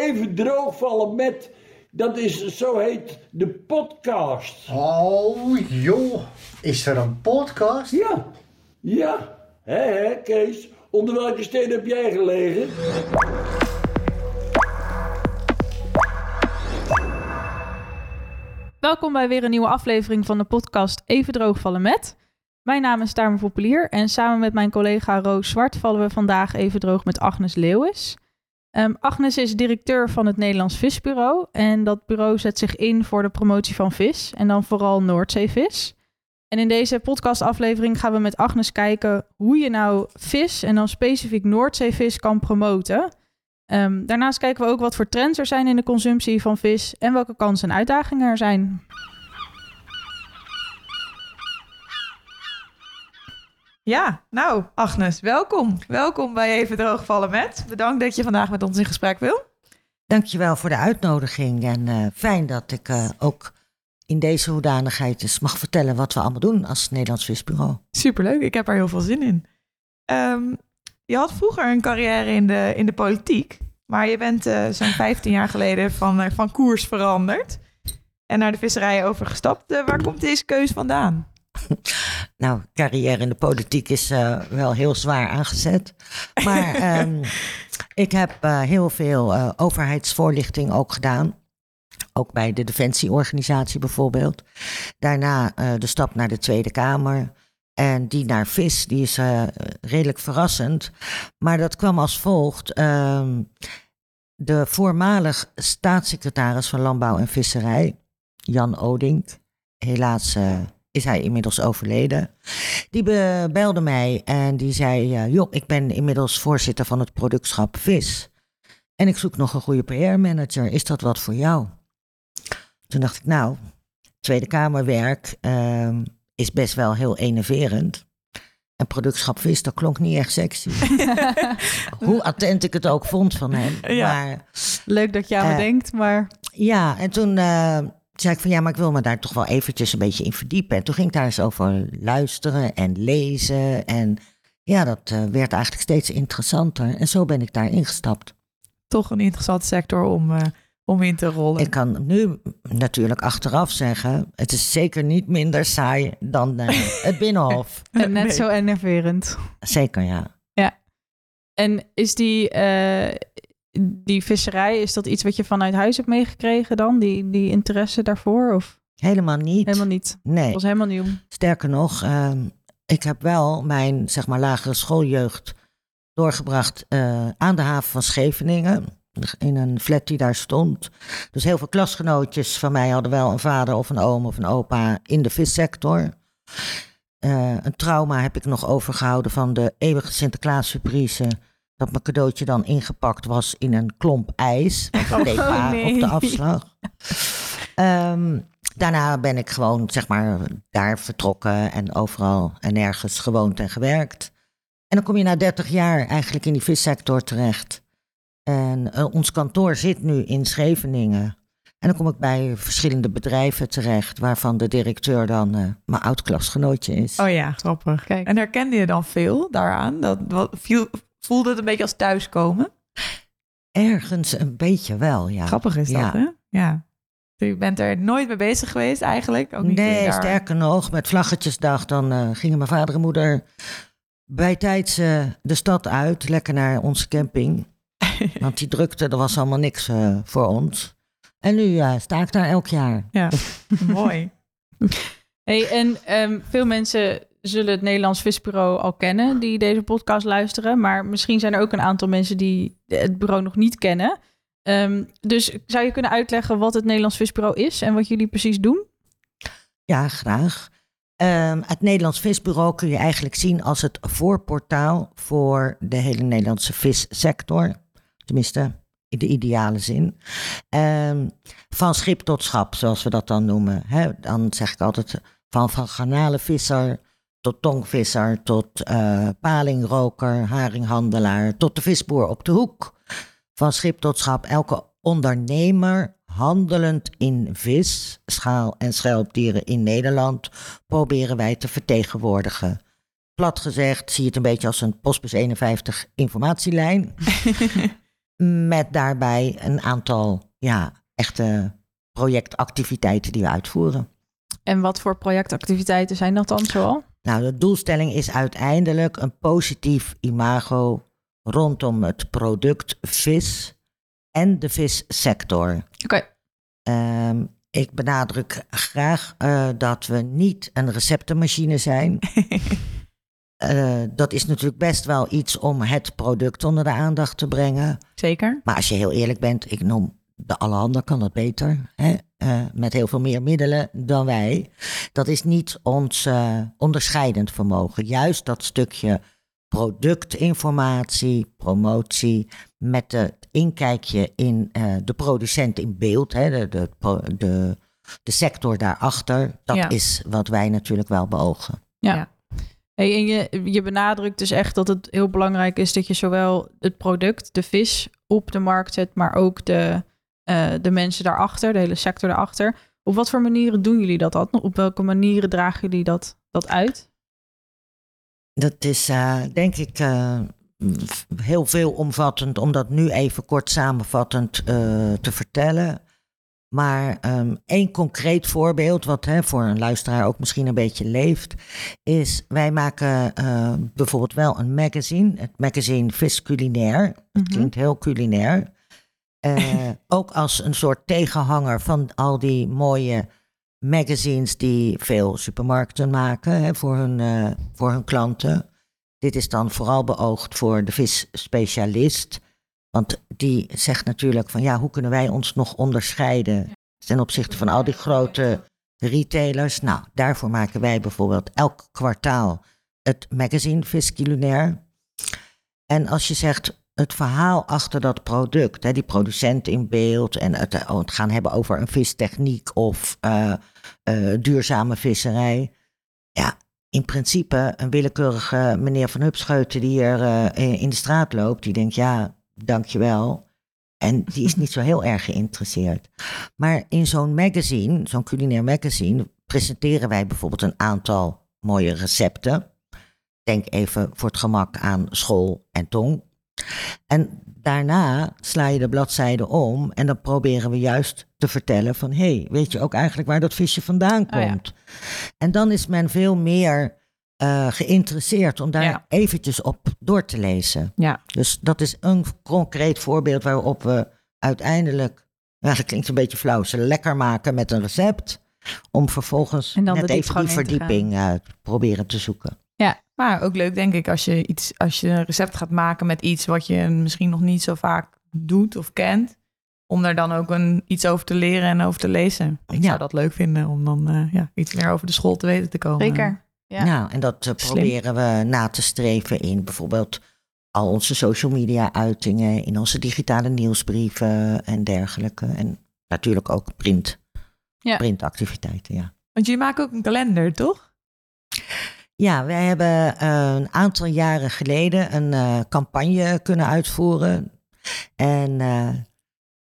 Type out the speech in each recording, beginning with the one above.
even droogvallen met. Dat is, zo heet de podcast. Oh joh, is er een podcast? Ja, ja. Hé, hé, Kees. Onder welke steen heb jij gelegen? Welkom bij weer een nieuwe aflevering van de podcast Even droogvallen met. Mijn naam is Tamer Populier en samen met mijn collega Roos Zwart vallen we vandaag even droog met Agnes Leeuwis. Um, Agnes is directeur van het Nederlands Visbureau en dat bureau zet zich in voor de promotie van vis en dan vooral Noordzeevis. En in deze podcastaflevering gaan we met Agnes kijken hoe je nou vis en dan specifiek Noordzeevis kan promoten. Um, daarnaast kijken we ook wat voor trends er zijn in de consumptie van vis en welke kansen en uitdagingen er zijn. Ja, nou, Agnes, welkom. Welkom bij Even Droogvallen met. Bedankt dat je vandaag met ons in gesprek wil. Dankjewel voor de uitnodiging en uh, fijn dat ik uh, ook in deze hoedanigheid dus mag vertellen wat we allemaal doen als Nederlands Visbureau. Superleuk, ik heb er heel veel zin in. Um, je had vroeger een carrière in de, in de politiek, maar je bent uh, zo'n 15 jaar geleden van, van koers veranderd en naar de visserij overgestapt. waar komt deze keus vandaan? Nou, carrière in de politiek is uh, wel heel zwaar aangezet. Maar um, ik heb uh, heel veel uh, overheidsvoorlichting ook gedaan. Ook bij de Defensieorganisatie bijvoorbeeld. Daarna de stap naar de Tweede Kamer. En die naar vis, die is redelijk verrassend. Maar dat kwam als volgt. Um, de voormalig staatssecretaris van Landbouw en Visserij, Jan Odink, helaas is hij inmiddels overleden. Die belde mij en die zei: Joh, ik ben inmiddels voorzitter van het productschap Vis. En ik zoek nog een goede PR-manager. Is dat wat voor jou? Toen dacht ik: Nou, Tweede Kamerwerk uh, is best wel heel enerverend. En productschap vis, dat klonk niet echt sexy. Hoe attent ik het ook vond van hem. Ja. Maar, Leuk dat je aan me uh, denkt, maar... Ja, en toen uh, zei ik van ja, maar ik wil me daar toch wel eventjes een beetje in verdiepen. En toen ging ik daar eens over luisteren en lezen. En ja, dat uh, werd eigenlijk steeds interessanter. En zo ben ik daar ingestapt. Toch een interessante sector om, uh, om in te rollen. Ik kan nu natuurlijk achteraf zeggen, het is zeker niet minder saai dan uh, het Binnenhof. en net nee. zo enerverend. Zeker, ja. Ja. En is die, die visserij, is dat iets wat je vanuit huis hebt meegekregen dan? Die, die interesse daarvoor? Of? Helemaal niet. Helemaal niet. Nee. Het was helemaal nieuw. Sterker nog, uh, ik heb wel mijn zeg maar lagere schooljeugd doorgebracht uh, aan de haven van Scheveningen. In een flat die daar stond. Dus heel veel klasgenootjes van mij hadden wel een vader of een oom of een opa in de vissector. Uh, een trauma heb ik nog overgehouden van de eeuwige Sinterklaas surprise dat mijn cadeautje dan ingepakt was in een klomp ijs. Want dat oh, nee. op de afslag. um, daarna ben ik gewoon, zeg maar, daar vertrokken en overal en nergens gewoond en gewerkt. En dan kom je na 30 jaar eigenlijk in die vissector terecht. En uh, ons kantoor zit nu in Scheveningen. En dan kom ik bij verschillende bedrijven terecht, waarvan de directeur dan uh, mijn oud-klasgenootje is. Oh ja, grappig. Kijk. En herkende je dan veel daaraan? Dat, wat, viel, Voelde het een beetje als thuiskomen? Ergens een beetje wel, ja. Grappig is dat, ja. hè? Ja. Je bent er nooit mee bezig geweest eigenlijk? Ook niet nee, daar... sterker nog, met Vlaggetjesdag dan uh, gingen mijn vader en moeder bijtijds uh, de stad uit, lekker naar onze camping. Want die drukte, er was allemaal niks uh, voor ons. En nu ja, sta ik daar elk jaar. Ja, mooi. Hey, en um, veel mensen zullen het Nederlands Visbureau al kennen die deze podcast luisteren. Maar misschien zijn er ook een aantal mensen die het bureau nog niet kennen. Um, dus zou je kunnen uitleggen wat het Nederlands Visbureau is en wat jullie precies doen? Ja, graag. Um, het Nederlands Visbureau kun je eigenlijk zien als het voorportaal voor de hele Nederlandse vissector. Tenminste, in de ideale zin. Um, van schip tot schap, zoals we dat dan noemen. Dan zeg ik altijd van, van garnalenvisser tot tongvisser, tot uh, palingroker, haringhandelaar, tot de visboer op de hoek. Van schip tot schap, elke ondernemer handelend in vis, schaal- en schelpdieren in Nederland proberen wij te vertegenwoordigen. Plat gezegd zie je het een beetje als een Postbus 51 informatielijn. Met daarbij een aantal ja, echte projectactiviteiten die we uitvoeren. En wat voor projectactiviteiten zijn dat dan zoal? Nou, de doelstelling is uiteindelijk een positief imago rondom het product vis en de vissector. Oké. Ehm, ik benadruk graag eh, dat we niet een receptenmachine zijn. Eh, dat is natuurlijk best wel iets om het product onder de aandacht te brengen. Zeker. Maar als je heel eerlijk bent, ik noem de Allerhande kan dat beter. Hè? eh, met heel veel meer middelen dan wij. Dat is niet ons eh, onderscheidend vermogen. Juist dat stukje productinformatie, promotie, met het inkijkje in eh, de producent in beeld, hè, de, de, de, de sector daarachter, dat Ja. is wat wij natuurlijk wel beogen. Hey, en je, je benadrukt dus echt dat het heel belangrijk is dat je zowel het product, de vis, op de markt zet, maar ook de, eh, de mensen daarachter, de hele sector daarachter. Op wat voor manieren doen jullie dat dan? Op welke manieren dragen jullie dat, dat uit? Dat is eh, denk ik eh, heel veelomvattend om dat nu even kort samenvattend te vertellen. Maar ehm, één concreet voorbeeld, wat hè, voor een luisteraar ook misschien een beetje leeft, is wij maken bijvoorbeeld wel een magazine, het magazine Vis Culinair. Dat Mhm. klinkt heel culinair. Eh, ook als een soort tegenhanger van al die mooie magazines die veel supermarkten maken hè, voor, hun, eh, voor hun klanten. Dit is dan vooral beoogd voor de visspecialist. Want die zegt natuurlijk van ja, hoe kunnen wij ons nog onderscheiden ten opzichte van al die grote retailers? Nou, daarvoor maken wij bijvoorbeeld elk kwartaal het magazine Vis Culinair. En als je zegt het verhaal achter dat product, hè, die producent in beeld en het, eh, het gaan hebben over een vistechniek of eh, eh, duurzame visserij. Ja, in principe een willekeurige meneer van Hupscheuten die eh, in de straat loopt, die denkt ja, dankjewel. En die is niet zo heel erg geïnteresseerd. Maar in zo'n magazine, zo'n culinair magazine, presenteren wij bijvoorbeeld een aantal mooie recepten. Denk even voor het gemak aan school en tong. En daarna sla je de bladzijde om en dan proberen we juist te vertellen van... hé, hey, weet je ook eigenlijk waar dat visje vandaan Oh ja. komt? En dan is men veel meer eh, geïnteresseerd om daar Ja. eventjes op door te lezen. Ja. Dus dat is een concreet voorbeeld waarop we uiteindelijk... Ja, dat klinkt een beetje flauw, ze lekker maken met een recept... om vervolgens En dan net even die verdieping eh, proberen te zoeken. Maar ook leuk, denk ik, als je, iets, als je een recept gaat maken met iets wat je misschien nog niet zo vaak doet of kent. Om daar dan ook een, iets over te leren en over te lezen. Ik Ja. zou dat leuk vinden om dan eh, ja, iets meer over de school te weten te komen. Zeker. Ja. Ja, en dat eh, proberen we na te streven in bijvoorbeeld al onze social media uitingen, in onze digitale nieuwsbrieven en dergelijke. En natuurlijk ook print, Ja. printactiviteiten, ja. Want jullie maken ook een kalender, toch? Ja, wij hebben eh, een aantal jaren geleden een eh, campagne kunnen uitvoeren. En eh,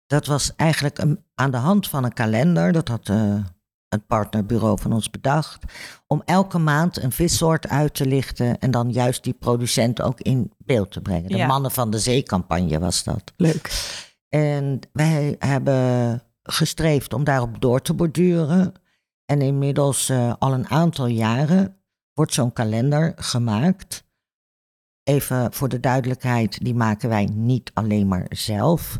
dat was eigenlijk een, aan de hand van een kalender. Dat had een partnerbureau van ons bedacht. Om elke maand een vissoort uit te lichten. En dan juist die producent ook in beeld te brengen. De Ja. Mannen van de Zee campagne was dat. Leuk. En wij hebben gestreefd om daarop door te borduren. En inmiddels al een aantal jaren wordt zo'n kalender gemaakt. Even voor de duidelijkheid, die maken wij niet alleen maar zelf.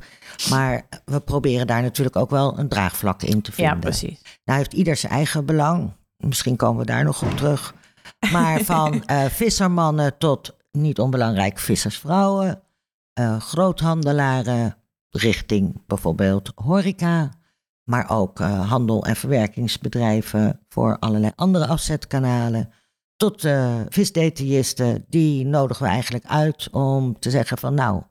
Maar we proberen daar natuurlijk ook wel een draagvlak in te vinden. Ja, precies. Nou heeft ieder zijn eigen belang. Misschien komen we daar nog op terug. Maar van eh, vissermannen tot niet onbelangrijk vissersvrouwen, eh, groothandelaren richting bijvoorbeeld horeca, maar ook eh, handel- en verwerkingsbedrijven voor allerlei andere afzetkanalen. Tot eh visdetailisten, die nodigen we eigenlijk uit om te zeggen van nou,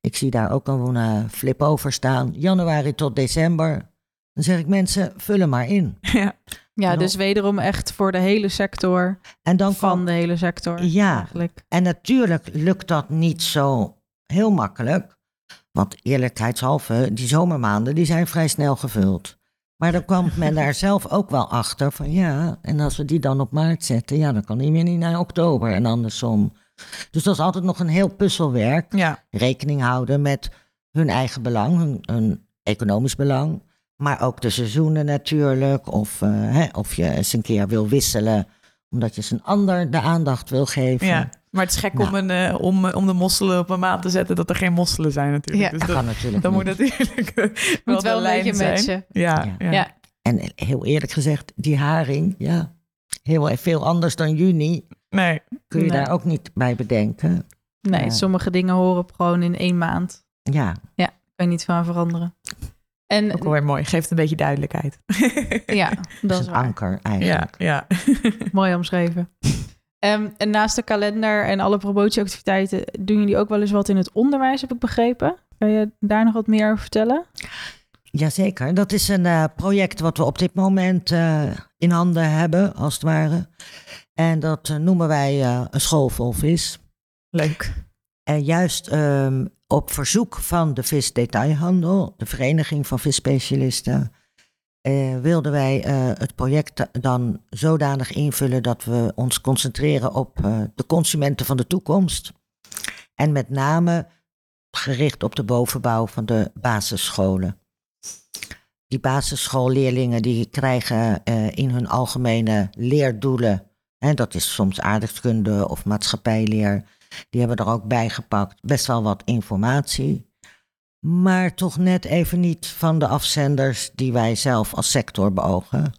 ik zie daar ook een flip over staan, januari tot december. Dan zeg ik mensen, vul hem maar in. Ja. Ja, dus wederom echt voor de hele sector, En dan van kan, de hele sector Ja. eigenlijk. En natuurlijk lukt dat niet zo heel makkelijk. Want eerlijkheidshalve, die zomermaanden die zijn vrij snel gevuld. Maar dan kwam men daar zelf ook wel achter van ja, en als we die dan op maart zetten, ja, dan kan die weer niet naar oktober en andersom. Dus dat is altijd nog een heel puzzelwerk. Ja. Rekening houden met hun eigen belang, hun, hun economisch belang. Maar ook de seizoenen natuurlijk. Of, eh, hè, of je eens een keer wil wisselen omdat je eens een ander de aandacht wil geven. Ja. Maar het is gek Nou. om, een, eh, om, om de mosselen op een maand te zetten dat er geen mosselen zijn natuurlijk. Ja. Dus Dat dat, kan natuurlijk dan moet natuurlijk eh, wel, Moet wel een lijn beetje zijn. matchen. Ja, Ja. ja. Ja. En heel eerlijk gezegd, die haring, ja, heel veel anders dan juni. Nee, Kun je Nee. daar ook niet bij bedenken. Nee, Ja. sommige dingen horen gewoon in één maand. Ja, Kan je niet van veranderen. En ook weer mooi. Geeft een beetje duidelijkheid. ja, dat dat is is een waar. anker ja, eigenlijk. ja. Mooi omschreven. Ehm, en naast de kalender en alle promotieactiviteiten doen jullie ook wel eens wat in het onderwijs, heb ik begrepen. Kan je daar nog wat meer over vertellen? Jazeker, dat is een eh, project wat we op dit moment eh, in handen hebben, als het ware. En dat eh, noemen wij eh, een school vol vis. Leuk. En juist ehm, op verzoek van de visdetailhandel, de Vereniging van Visspecialisten, eh, wilden wij eh, het project dan zodanig invullen dat we ons concentreren op eh, de consumenten van de toekomst. En met name gericht op de bovenbouw van de basisscholen. Die basisschoolleerlingen die krijgen in hun algemene leerdoelen, hè, dat is soms aardrijkskunde of maatschappijleer, die hebben er ook bij gepakt. Best wel wat informatie. Maar toch net even niet van de afzenders die wij zelf als sector beogen.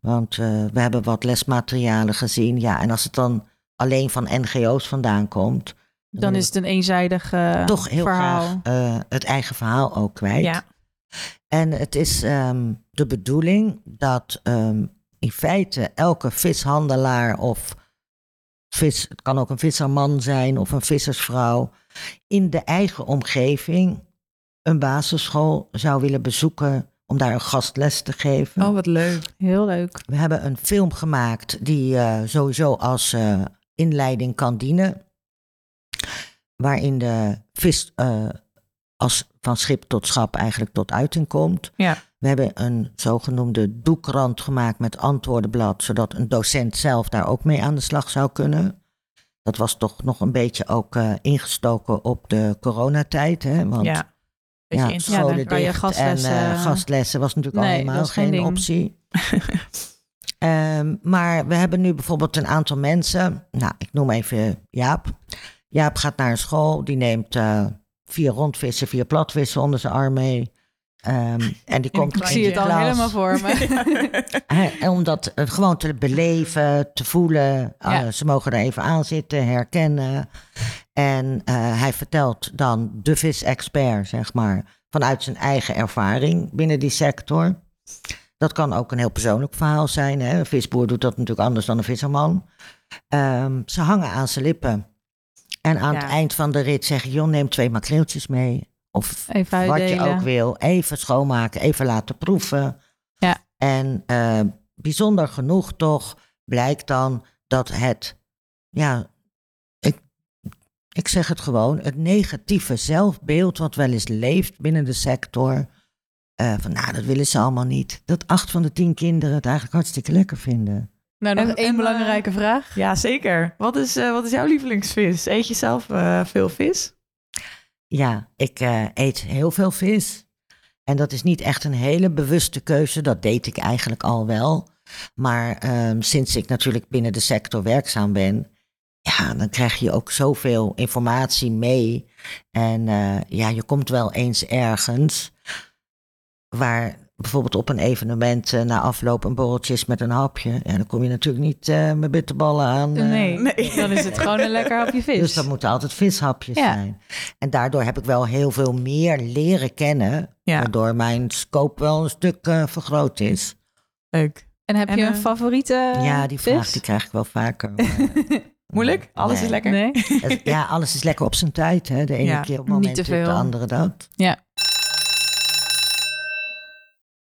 Want eh, we hebben wat lesmaterialen gezien. Ja, en als het dan alleen van NGO's vandaan komt. Dan is het een eenzijdig eh, toch heel verhaal. graag eh, het eigen verhaal ook kwijt. Ja. En het is ehm, de bedoeling dat ehm, in feite elke vishandelaar of vis, het kan ook een visserman zijn of een vissersvrouw, in de eigen omgeving een basisschool zou willen bezoeken om daar een gastles te geven. Oh, wat leuk. Heel leuk. We hebben een film gemaakt die eh, sowieso als eh, inleiding kan dienen. Waarin de vis eh, als van schip tot schap eigenlijk tot uiting komt. Ja. We hebben een zogenoemde doekrand gemaakt met antwoordenblad, zodat een docent zelf daar ook mee aan de slag zou kunnen. Dat was toch nog een beetje ook eh, ingestoken op de coronatijd. Hè? Want Ja. Beetje ja, scholen kan je gastlessen- en eh, gastlessen was natuurlijk al Nee, helemaal dat is geen optie. Ehm, maar we hebben nu bijvoorbeeld een aantal mensen. Nou, ik noem even Jaap. Jaap gaat naar een school. Die neemt eh, vier rondvissen, vier platvissen onder zijn arm mee. Ehm, en die komt Ik zie het al helemaal voor me. En om dat eh, gewoon te beleven, te voelen. Ja. Eh, ze mogen er even aan zitten, herkennen. En eh, hij vertelt dan de visexpert, zeg maar, vanuit zijn eigen ervaring binnen die sector. Dat kan ook een heel persoonlijk verhaal zijn. Hè? Een visboer doet dat natuurlijk anders dan een visserman. Ehm, ze hangen aan zijn lippen. En aan Ja. het eind van de rit zeggen: joh, neem twee makreeltjes mee. Of Even wat je ook wil. Even schoonmaken, even laten proeven. Ja. En eh, bijzonder genoeg toch blijkt dan dat het, ja, ik zeg het gewoon, het negatieve zelfbeeld wat wel eens leeft binnen de sector. eh, van nou, dat willen ze allemaal niet. Dat acht van de tien kinderen het eigenlijk hartstikke lekker vinden. Nou, nog En- één en, belangrijke vraag. Ja, zeker. Wat is, eh, wat is jouw lievelingsvis? Eet je zelf eh, veel vis? Ja, ik eh, eet heel veel vis. En dat is niet echt een hele bewuste keuze. Dat deed ik eigenlijk al wel. Maar ehm, sinds ik natuurlijk binnen de sector werkzaam ben, ja, dan krijg je ook zoveel informatie mee. En eh, ja, je komt wel eens ergens waar bijvoorbeeld op een evenement eh, na afloop een borreltje is met een hapje. Ja, dan kom je natuurlijk niet eh, met bitterballen aan. nee, nee. dan is het gewoon een lekker hapje vis. dus dat moeten altijd vishapjes Ja. zijn. En daardoor heb ik wel heel veel meer leren kennen. Ja. Waardoor mijn scope wel een stuk eh, vergroot is. Leuk. En heb En, je een favoriete ja, die vis? vraag die krijg ik wel vaker. Moeilijk? Alles nee. is lekker? Nee? Ja, alles is lekker op zijn tijd. Hè? De ene Ja, keer op moment dit, de andere dat.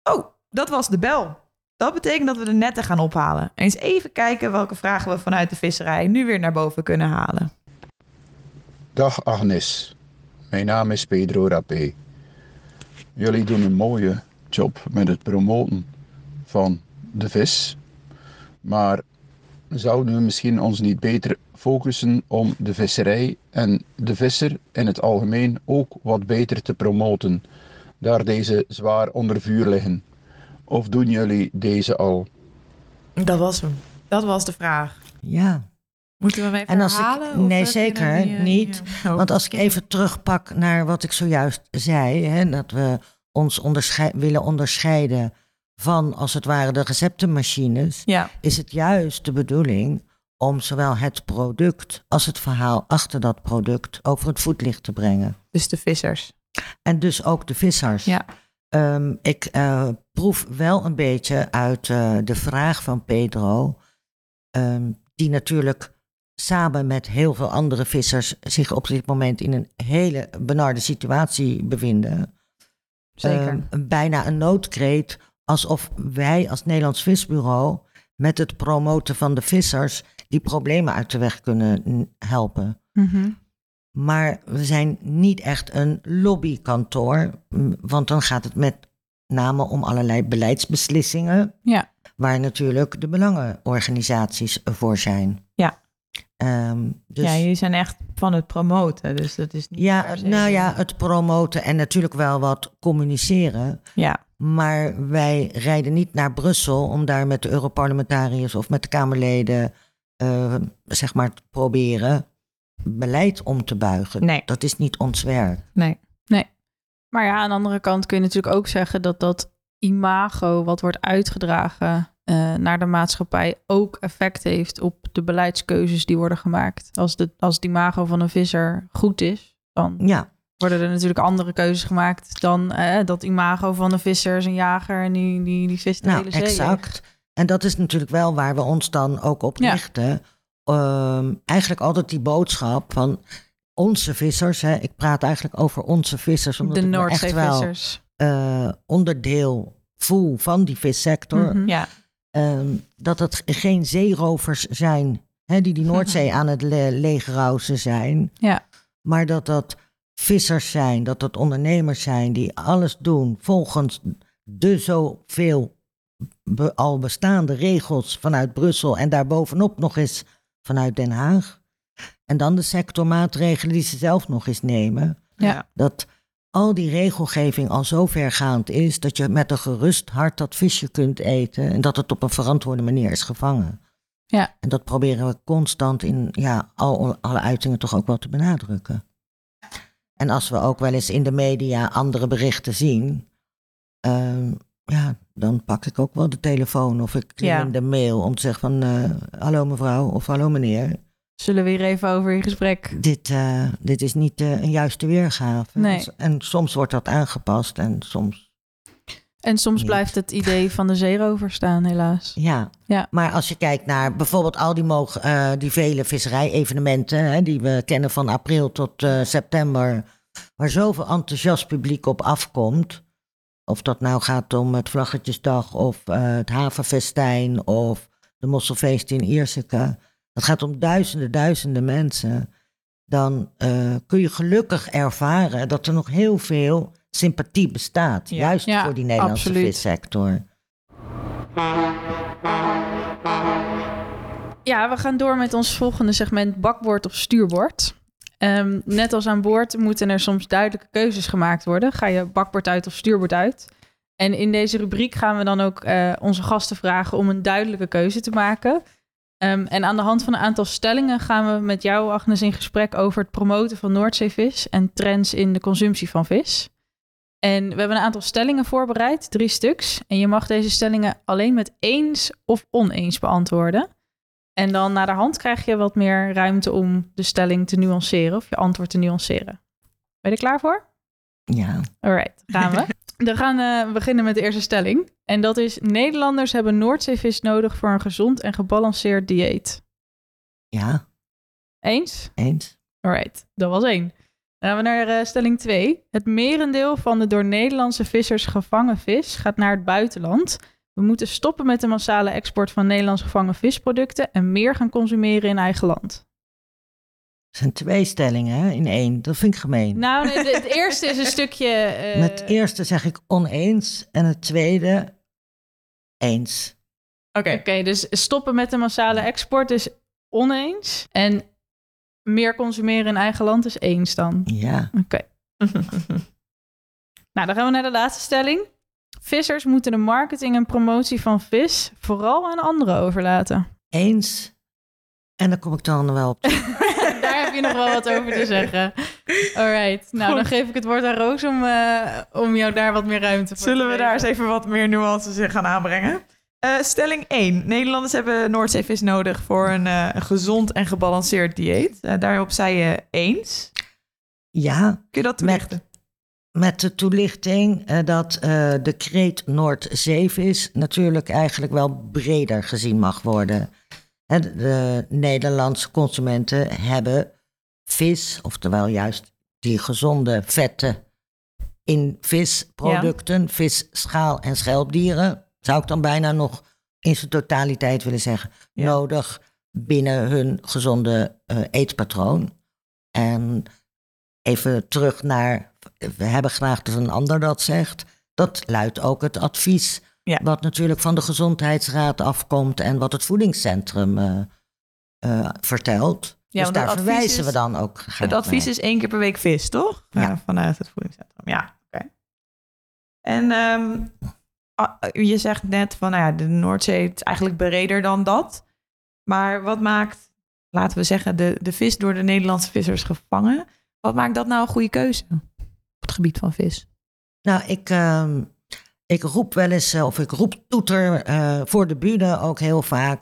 Oh, dat was de bel. Dat betekent dat we de netten gaan ophalen. Eens even kijken welke vragen we vanuit de visserij nu weer naar boven kunnen halen. Dag Agnes, mijn naam is Pedro Rapé. Jullie doen een mooie job met het promoten van de vis. Maar zouden we misschien ons niet beter focussen om de visserij en de visser in het algemeen ook wat beter te promoten, daar deze zwaar onder vuur liggen? Of doen jullie deze al? Dat was hem. Dat was de vraag. Ja, Moeten we hem even En als ik- herhalen? nee, zeker hier- niet. hier? Oh. want als ik even terugpak naar wat ik zojuist zei, hè, dat we ons onderschei- willen onderscheiden van als het ware de receptenmachines, Ja, is het juist de bedoeling om zowel het product als het verhaal achter dat product over het voetlicht te brengen. dus de vissers. En dus ook de vissers. Ja. Ehm, ik eh, proef wel een beetje uit eh, de vraag van Pedro, ehm, die natuurlijk samen met heel veel andere vissers zich op dit moment in een hele benarde situatie bevinden. Zeker. Ehm, bijna een noodkreet, alsof wij als Nederlands Visbureau met het promoten van de vissers die problemen uit de weg kunnen mm, helpen. Mhm. Maar we zijn niet echt een lobbykantoor, want dan gaat het met name om allerlei beleidsbeslissingen, Ja. waar natuurlijk de belangenorganisaties voor zijn. Ja. Ehm, dus, ja, ja, jullie zijn echt van het promoten, dus dat is niet se- nou ja, het promoten en natuurlijk wel wat communiceren. Ja, Maar wij rijden niet naar Brussel om daar met de Europarlementariërs of met de Kamerleden, eh, zeg maar, te proberen beleid om te buigen. Nee. Dat is niet ons werk. nee. Maar ja, aan de andere kant kun je natuurlijk ook zeggen dat dat imago wat wordt uitgedragen eh, naar de maatschappij ook effect heeft op de beleidskeuzes die worden gemaakt. Als, de, als het imago van een visser goed is, dan Ja, worden er natuurlijk andere keuzes gemaakt dan eh, dat imago van een visser is een jager en die, die, die vist de nou, hele zee. exact. En dat is natuurlijk wel waar we ons dan ook op Ja. richten. Ehm, eigenlijk altijd die boodschap van onze vissers. Hè, ik praat eigenlijk over onze vissers, omdat De Noordzeevissers. eh, onderdeel voel van die vissector. Mhm. Ja, Ehm, dat het geen zeerovers zijn hè, die die Noordzee aan het le zijn. Ja. Maar dat dat vissers zijn, dat dat ondernemers zijn die alles doen volgens de zoveel be- al bestaande regels vanuit Brussel en daarbovenop nog eens vanuit Den Haag. En dan de sectormaatregelen die ze zelf nog eens nemen. Ja. Dat al die regelgeving al zo vergaand is dat je met een gerust hart dat visje kunt eten en dat het op een verantwoorde manier is gevangen. Ja. En dat proberen we constant in ja, al, alle uitingen toch ook wel te benadrukken. En als we ook wel eens in de media andere berichten zien, ehm, ja, dan pak ik ook wel de telefoon of ik klim Ja. in de mail om te zeggen van eh, hallo mevrouw of hallo meneer. Zullen we hier even over in gesprek? Dit, eh, dit is niet eh, een juiste weergave. Nee. En soms wordt dat aangepast en soms En soms Niet. blijft het idee van de zeerover staan, helaas. Ja. Ja. maar als je kijkt naar bijvoorbeeld al die, eh, die vele visserij-evenementen... Hè, die we kennen van april tot eh, september... waar zoveel enthousiast publiek op afkomt... of dat nou gaat om het Vlaggetjesdag of eh, het Havenfestijn... of de Mosselfeest in Ierseke... dat gaat om duizenden, duizenden mensen... dan kun je gelukkig ervaren dat er nog heel veel sympathie bestaat... Ja. juist Ja, voor die Nederlandse absoluut. vissector. Ja, we gaan door met ons volgende segment bakboord of stuurbord. Ehm, net als aan boord moeten er soms duidelijke keuzes gemaakt worden. Ga je bakboord uit of stuurbord uit? En in deze rubriek gaan we dan ook eh, onze gasten vragen om een duidelijke keuze te maken. Ehm, en aan de hand van een aantal stellingen gaan we met jou, Agnes, in gesprek over het promoten van Noordzeevis en trends in de consumptie van vis. En we hebben een aantal stellingen voorbereid, drie stuks. En je mag deze stellingen alleen met eens of oneens beantwoorden. En dan naar de hand krijg je wat meer ruimte om de stelling te nuanceren of je antwoord te nuanceren. Ben je er klaar voor? Ja. Alright, gaan we. We gaan eh, beginnen met de eerste stelling. En dat is: Nederlanders hebben Noordzeevis nodig voor een gezond en gebalanceerd dieet. Ja, Eens? eens. Alright, dat was één. Dan gaan we naar eh, stelling 2. Het merendeel van de door Nederlandse vissers gevangen vis gaat naar het buitenland. We moeten stoppen met de massale export van Nederlands gevangen visproducten en meer gaan consumeren in eigen land. Het zijn twee stellingen hè, in één. Dat vind ik gemeen. Nou, nee, het eerste is een stukje. eh, Met het eerste zeg ik oneens en het tweede eens. Oké. Oké, dus stoppen met de massale export is oneens. En meer consumeren in eigen land is eens dan. Ja. Oké. Nou, dan gaan we naar de laatste stelling. Vissers moeten de marketing en promotie van vis vooral aan anderen overlaten. Eens. En dan kom ik dan wel op. Daar heb je nog wel wat over te zeggen. Alright, nou dan geef ik het woord aan Roos om, eh, om jou daar wat meer ruimte voor Zullen te we daar eens even wat meer nuances in gaan aanbrengen? Eh, stelling 1. Nederlanders hebben Noordzeevis nodig voor een, eh, gezond en gebalanceerd dieet. Eh, daarop zei je eens. Ja, Kun je dat Met- toelichten? met de toelichting dat de kreet Noordzeevis natuurlijk eigenlijk wel breder gezien mag worden. De, de Nederlandse consumenten hebben vis, oftewel juist die gezonde vetten in visproducten, vis, schaal en schelpdieren, zou ik dan bijna nog in zijn totaliteit willen zeggen, Ja. nodig binnen hun gezonde eh, eetpatroon. En even terug naar, we hebben graag dat een ander dat zegt. Dat luidt ook het advies, Ja. wat natuurlijk van de Gezondheidsraad afkomt en wat het voedingscentrum eh, eh, vertelt. Ja, dus daar verwijzen is- we dan ook graag Het advies naar. is één keer per week vis, toch? Ja. Vanuit het voedingscentrum. Ja, oké. En ehm, je zegt net van, nou ja, de Noordzee is eigenlijk breder dan dat. Maar wat maakt, laten we zeggen, de, de vis door de Nederlandse vissers gevangen? Wat maakt dat nou een goede keuze op het gebied van vis? Nou, ik, ehm, ik roep wel eens, eh, of ik roep toeter eh, voor de bühne ook heel vaak,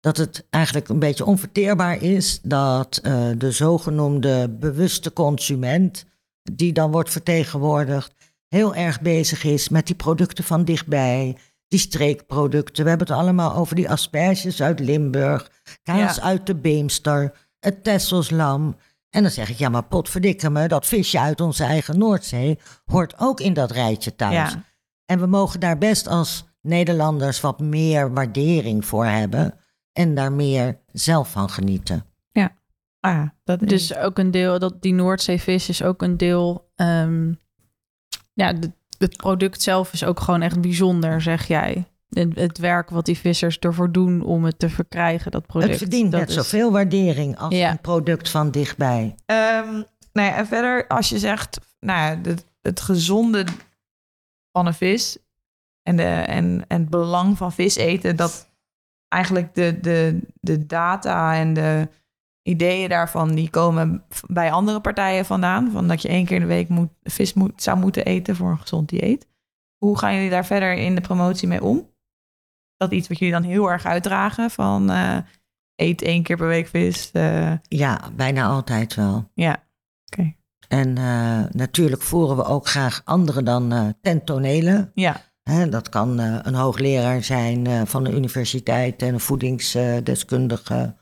dat het eigenlijk een beetje onverteerbaar is dat eh, de zogenoemde bewuste consument, die dan wordt vertegenwoordigd, heel erg bezig is met die producten van dichtbij, die streekproducten. We hebben het allemaal over die asperges uit Limburg, kaas Ja. uit de Beemster, het Tesselslam. En dan zeg ik, ja, maar potverdikke me, dat visje uit onze eigen Noordzee hoort ook in dat rijtje thuis. Ja. En we mogen daar best als Nederlanders wat meer waardering voor hebben en daar meer zelf van genieten. Ah, ja, dat is Dus ook een deel, dat die Noordzeevis is ook een deel. ehm, ja, de- het product zelf is ook gewoon echt bijzonder, zeg jij. Het, het werk wat die vissers ervoor doen om het te verkrijgen, dat product. het verdient dat net is- zoveel waardering als Ja. een product van dichtbij. Ehm, nou ja, en verder, als je zegt, nou ja, het, het gezonde van een vis en, de, en, en het belang van vis eten, dat eigenlijk de, de, de data en de ideeën daarvan, die komen bij andere partijen vandaan. Van dat je één keer in de week moet, vis moet, zou moeten eten voor een gezond dieet. Hoe gaan jullie daar verder in de promotie mee om? Is dat iets wat jullie dan heel erg uitdragen? Van eh, eet één keer per week vis? eh, Ja, bijna altijd wel. ja, oké. En eh, natuurlijk voeren we ook graag anderen dan ten tonele. Ja, Hè, dat kan een hoogleraar zijn van de universiteit en een voedingsdeskundige.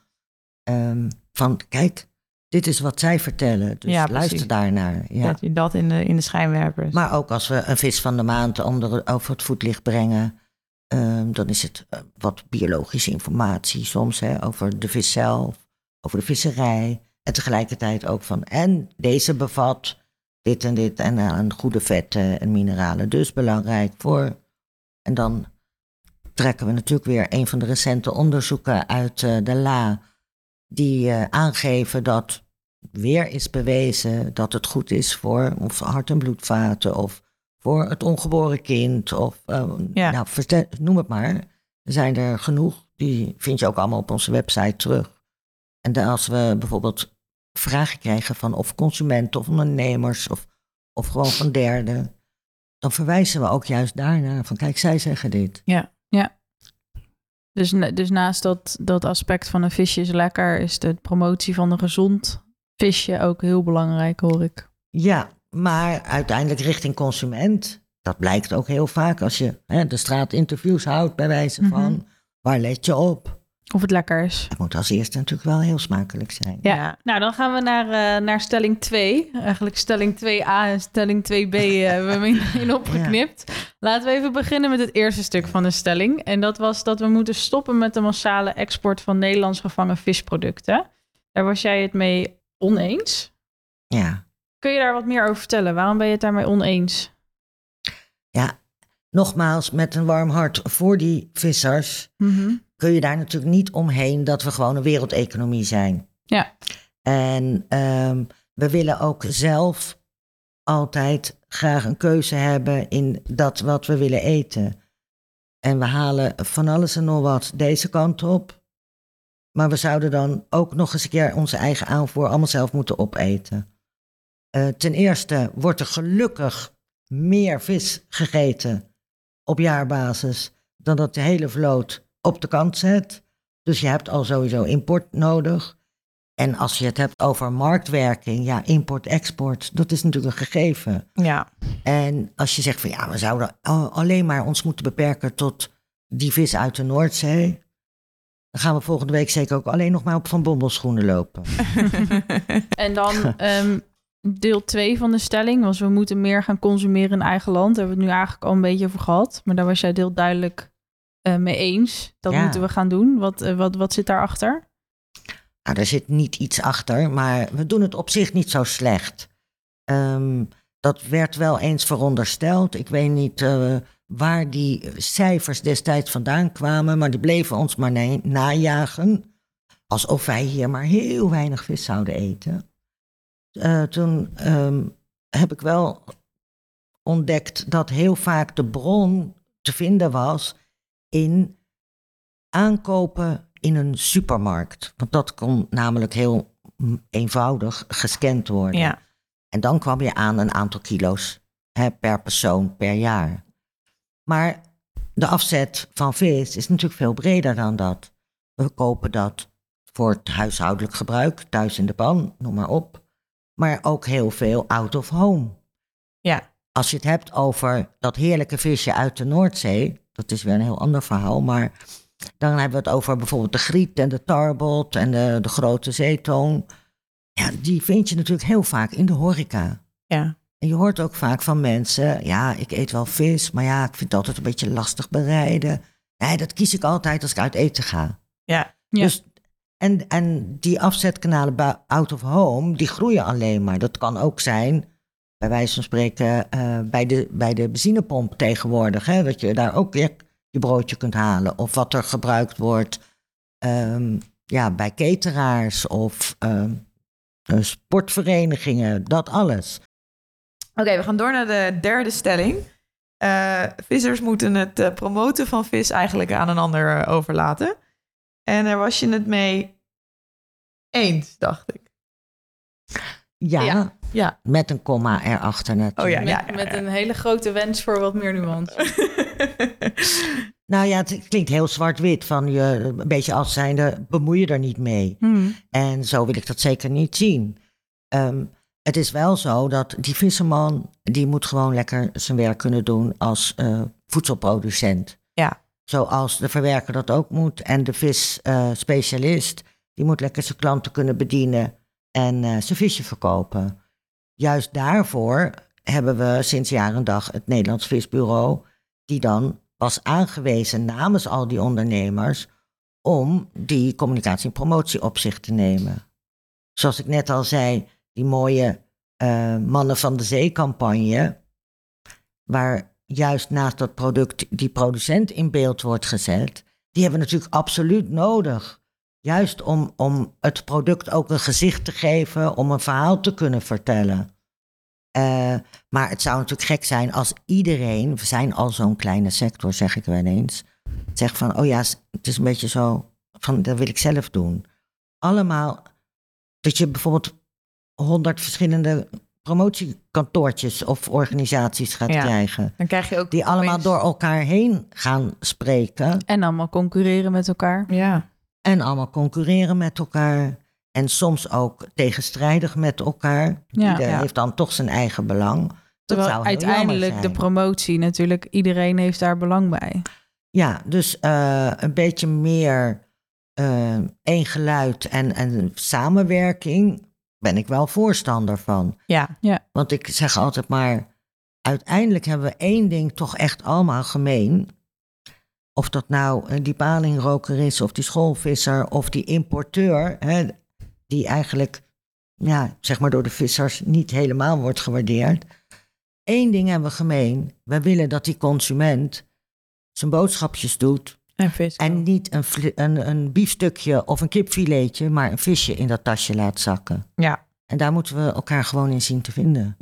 Ehm, van kijk, dit is wat zij vertellen. Dus Ja, luister daarnaar. Ja. dat je dat in de, in de schijnwerpers. Maar ook als we een vis van de maand onder, over het voetlicht brengen, ehm, dan is het eh, wat biologische informatie soms hè, over de vis zelf, over de visserij. En tegelijkertijd ook van, en deze bevat dit en dit en aan goede vetten en mineralen. Dus belangrijk voor. En dan trekken we natuurlijk weer een van de recente onderzoeken uit eh, de LA, die eh, aangeven dat weer is bewezen dat het goed is voor of hart- en bloedvaten of voor het ongeboren kind of eh, Ja. nou, noem het maar. Er zijn er genoeg, die vind je ook allemaal op onze website terug. En als we bijvoorbeeld vragen krijgen van of consumenten of ondernemers of, of gewoon van derden, dan verwijzen we ook juist daarnaar van kijk, zij zeggen dit. Dus, dus naast dat, dat aspect van een visje is lekker, is de promotie van een gezond visje ook heel belangrijk, hoor ik. Ja, maar uiteindelijk richting consument. Dat blijkt ook heel vaak als je hè, de straatinterviews houdt, bij wijze van. Mhm. Waar let je op? Of het lekker is. Het moet als eerste natuurlijk wel heel smakelijk zijn. Ja. Nou, dan gaan we naar, eh, naar stelling 2. Eigenlijk stelling 2a en stelling 2b eh, hebben we in opgeknipt. Laten we even beginnen met het eerste stuk van de stelling. En dat was dat we moeten stoppen met de massale export van Nederlands gevangen visproducten. Daar was jij het mee oneens. Ja. Kun je daar wat meer over vertellen? Waarom ben je het daarmee oneens? Ja, nogmaals, met een warm hart voor die vissers, Mhm. kun je daar natuurlijk niet omheen dat we gewoon een wereldeconomie zijn. Ja. En ehm, we willen ook zelf altijd graag een keuze hebben in dat wat we willen eten. En we halen van alles en nog wat deze kant op. Maar we zouden dan ook nog eens een keer onze eigen aanvoer allemaal zelf moeten opeten. Eh, ten eerste wordt er gelukkig meer vis gegeten op jaarbasis dan dat de hele vloot op de kant zet. Dus je hebt al sowieso import nodig. En als je het hebt over marktwerking, ja, import-export, dat is natuurlijk een gegeven. Ja. En als je zegt van ja, we zouden alleen maar ons moeten beperken tot die vis uit de Noordzee, dan gaan we volgende week zeker ook alleen nog maar op Van Bommel schoenen lopen. En dan ehm, deel 2 van de stelling was we moeten meer gaan consumeren in eigen land. Daar hebben we het nu eigenlijk al een beetje over gehad. Maar daar was jij heel duidelijk eh, mee eens. Dat Ja. moeten we gaan doen. Wat, eh, wat, wat zit daarachter? Nou, daar zit niet iets achter, maar we doen het op zich niet zo slecht. Ehm, dat werd wel eens verondersteld. Ik weet niet eh, waar die cijfers destijds vandaan kwamen, maar die bleven ons maar na- najagen. Alsof wij hier maar heel weinig vis zouden eten. Eh, toen ehm, heb ik wel ontdekt dat heel vaak de bron te vinden was in aankopen in een supermarkt. Want dat kon namelijk heel eenvoudig gescand worden. ja. En dan kwam je aan een aantal kilo's hè, per persoon per jaar. Maar de afzet van vis is natuurlijk veel breder dan dat. We kopen dat voor het huishoudelijk gebruik, thuis in de pan, noem maar op. Maar ook heel veel out of home. Ja. Als je het hebt over dat heerlijke visje uit de Noordzee, dat is weer een heel ander verhaal, maar dan hebben we het over bijvoorbeeld de griet en de tarbot en de, de grote zeetoon. Ja, die vind je natuurlijk heel vaak in de horeca. Ja. En je hoort ook vaak van mensen, ja, ik eet wel vis, maar ja, ik vind het altijd een beetje lastig bereiden. Nee, dat kies ik altijd als ik uit eten ga. Ja. Ja. Dus, en, en die afzetkanalen bij out of home, die groeien alleen maar. Dat kan ook zijn, bij wijze van spreken, eh, bij, de, bij de benzinepomp tegenwoordig. Hè, dat je daar ook weer je broodje kunt halen. Of wat er gebruikt wordt ehm, ja, bij cateraars of ehm, eh, sportverenigingen, dat alles. Oké, we gaan door naar de derde stelling. Eh, vissers moeten het promoten van vis eigenlijk aan een ander overlaten. En daar was je het mee eens, dacht ik. Ja, Ja. Ja. met een komma erachter natuurlijk. Oh ja, met, met een hele grote wens voor wat meer nuance. Nou ja, het klinkt heel zwart-wit van je een beetje als zijnde bemoei je er niet mee. Hmm. En zo wil ik dat zeker niet zien. Ehm, het is wel zo dat die visserman, die moet gewoon lekker zijn werk kunnen doen als eh, voedselproducent. Ja. Zoals de verwerker dat ook moet. En de visspecialist, die moet lekker zijn klanten kunnen bedienen en eh, zijn visje verkopen. Juist daarvoor hebben we sinds jaar en dag het Nederlands Visbureau, die dan was aangewezen namens al die ondernemers om die communicatie en promotie op zich te nemen. Zoals ik net al zei, die mooie eh, Mannen van de Zee-campagne, waar juist naast dat product die producent in beeld wordt gezet, die hebben we natuurlijk absoluut nodig. Juist om, om het product ook een gezicht te geven, om een verhaal te kunnen vertellen. Eh, maar het zou natuurlijk gek zijn als iedereen, we zijn al zo'n kleine sector, zeg ik wel eens, zegt van, oh ja, het is een beetje zo, van dat wil ik zelf doen. Allemaal, dat je bijvoorbeeld honderd verschillende promotiekantoortjes of organisaties gaat Ja. krijgen. Dan krijg je ook Die allemaal door elkaar heen gaan spreken En allemaal concurreren met elkaar. Ja. en allemaal concurreren met elkaar. En soms ook tegenstrijdig met elkaar. Ja. Ieder Ja. heeft dan toch zijn eigen belang. Dat Terwijl uiteindelijk de promotie natuurlijk, iedereen heeft daar belang bij. Ja, dus eh, een beetje meer eh één geluid en, en samenwerking ben ik wel voorstander van. Ja. Want ik zeg altijd maar, uiteindelijk hebben we één ding toch echt allemaal gemeen. Of dat nou eh, die palingroker is, of die schoolvisser, of die importeur, hè, die eigenlijk, ja, zeg maar door de vissers niet helemaal wordt gewaardeerd. één ding hebben we gemeen. We willen dat die consument zijn boodschapjes doet En vis. en niet een, een, een biefstukje of een kipfiletje, maar een visje in dat tasje laat zakken. Ja. En daar moeten we elkaar gewoon in zien te vinden.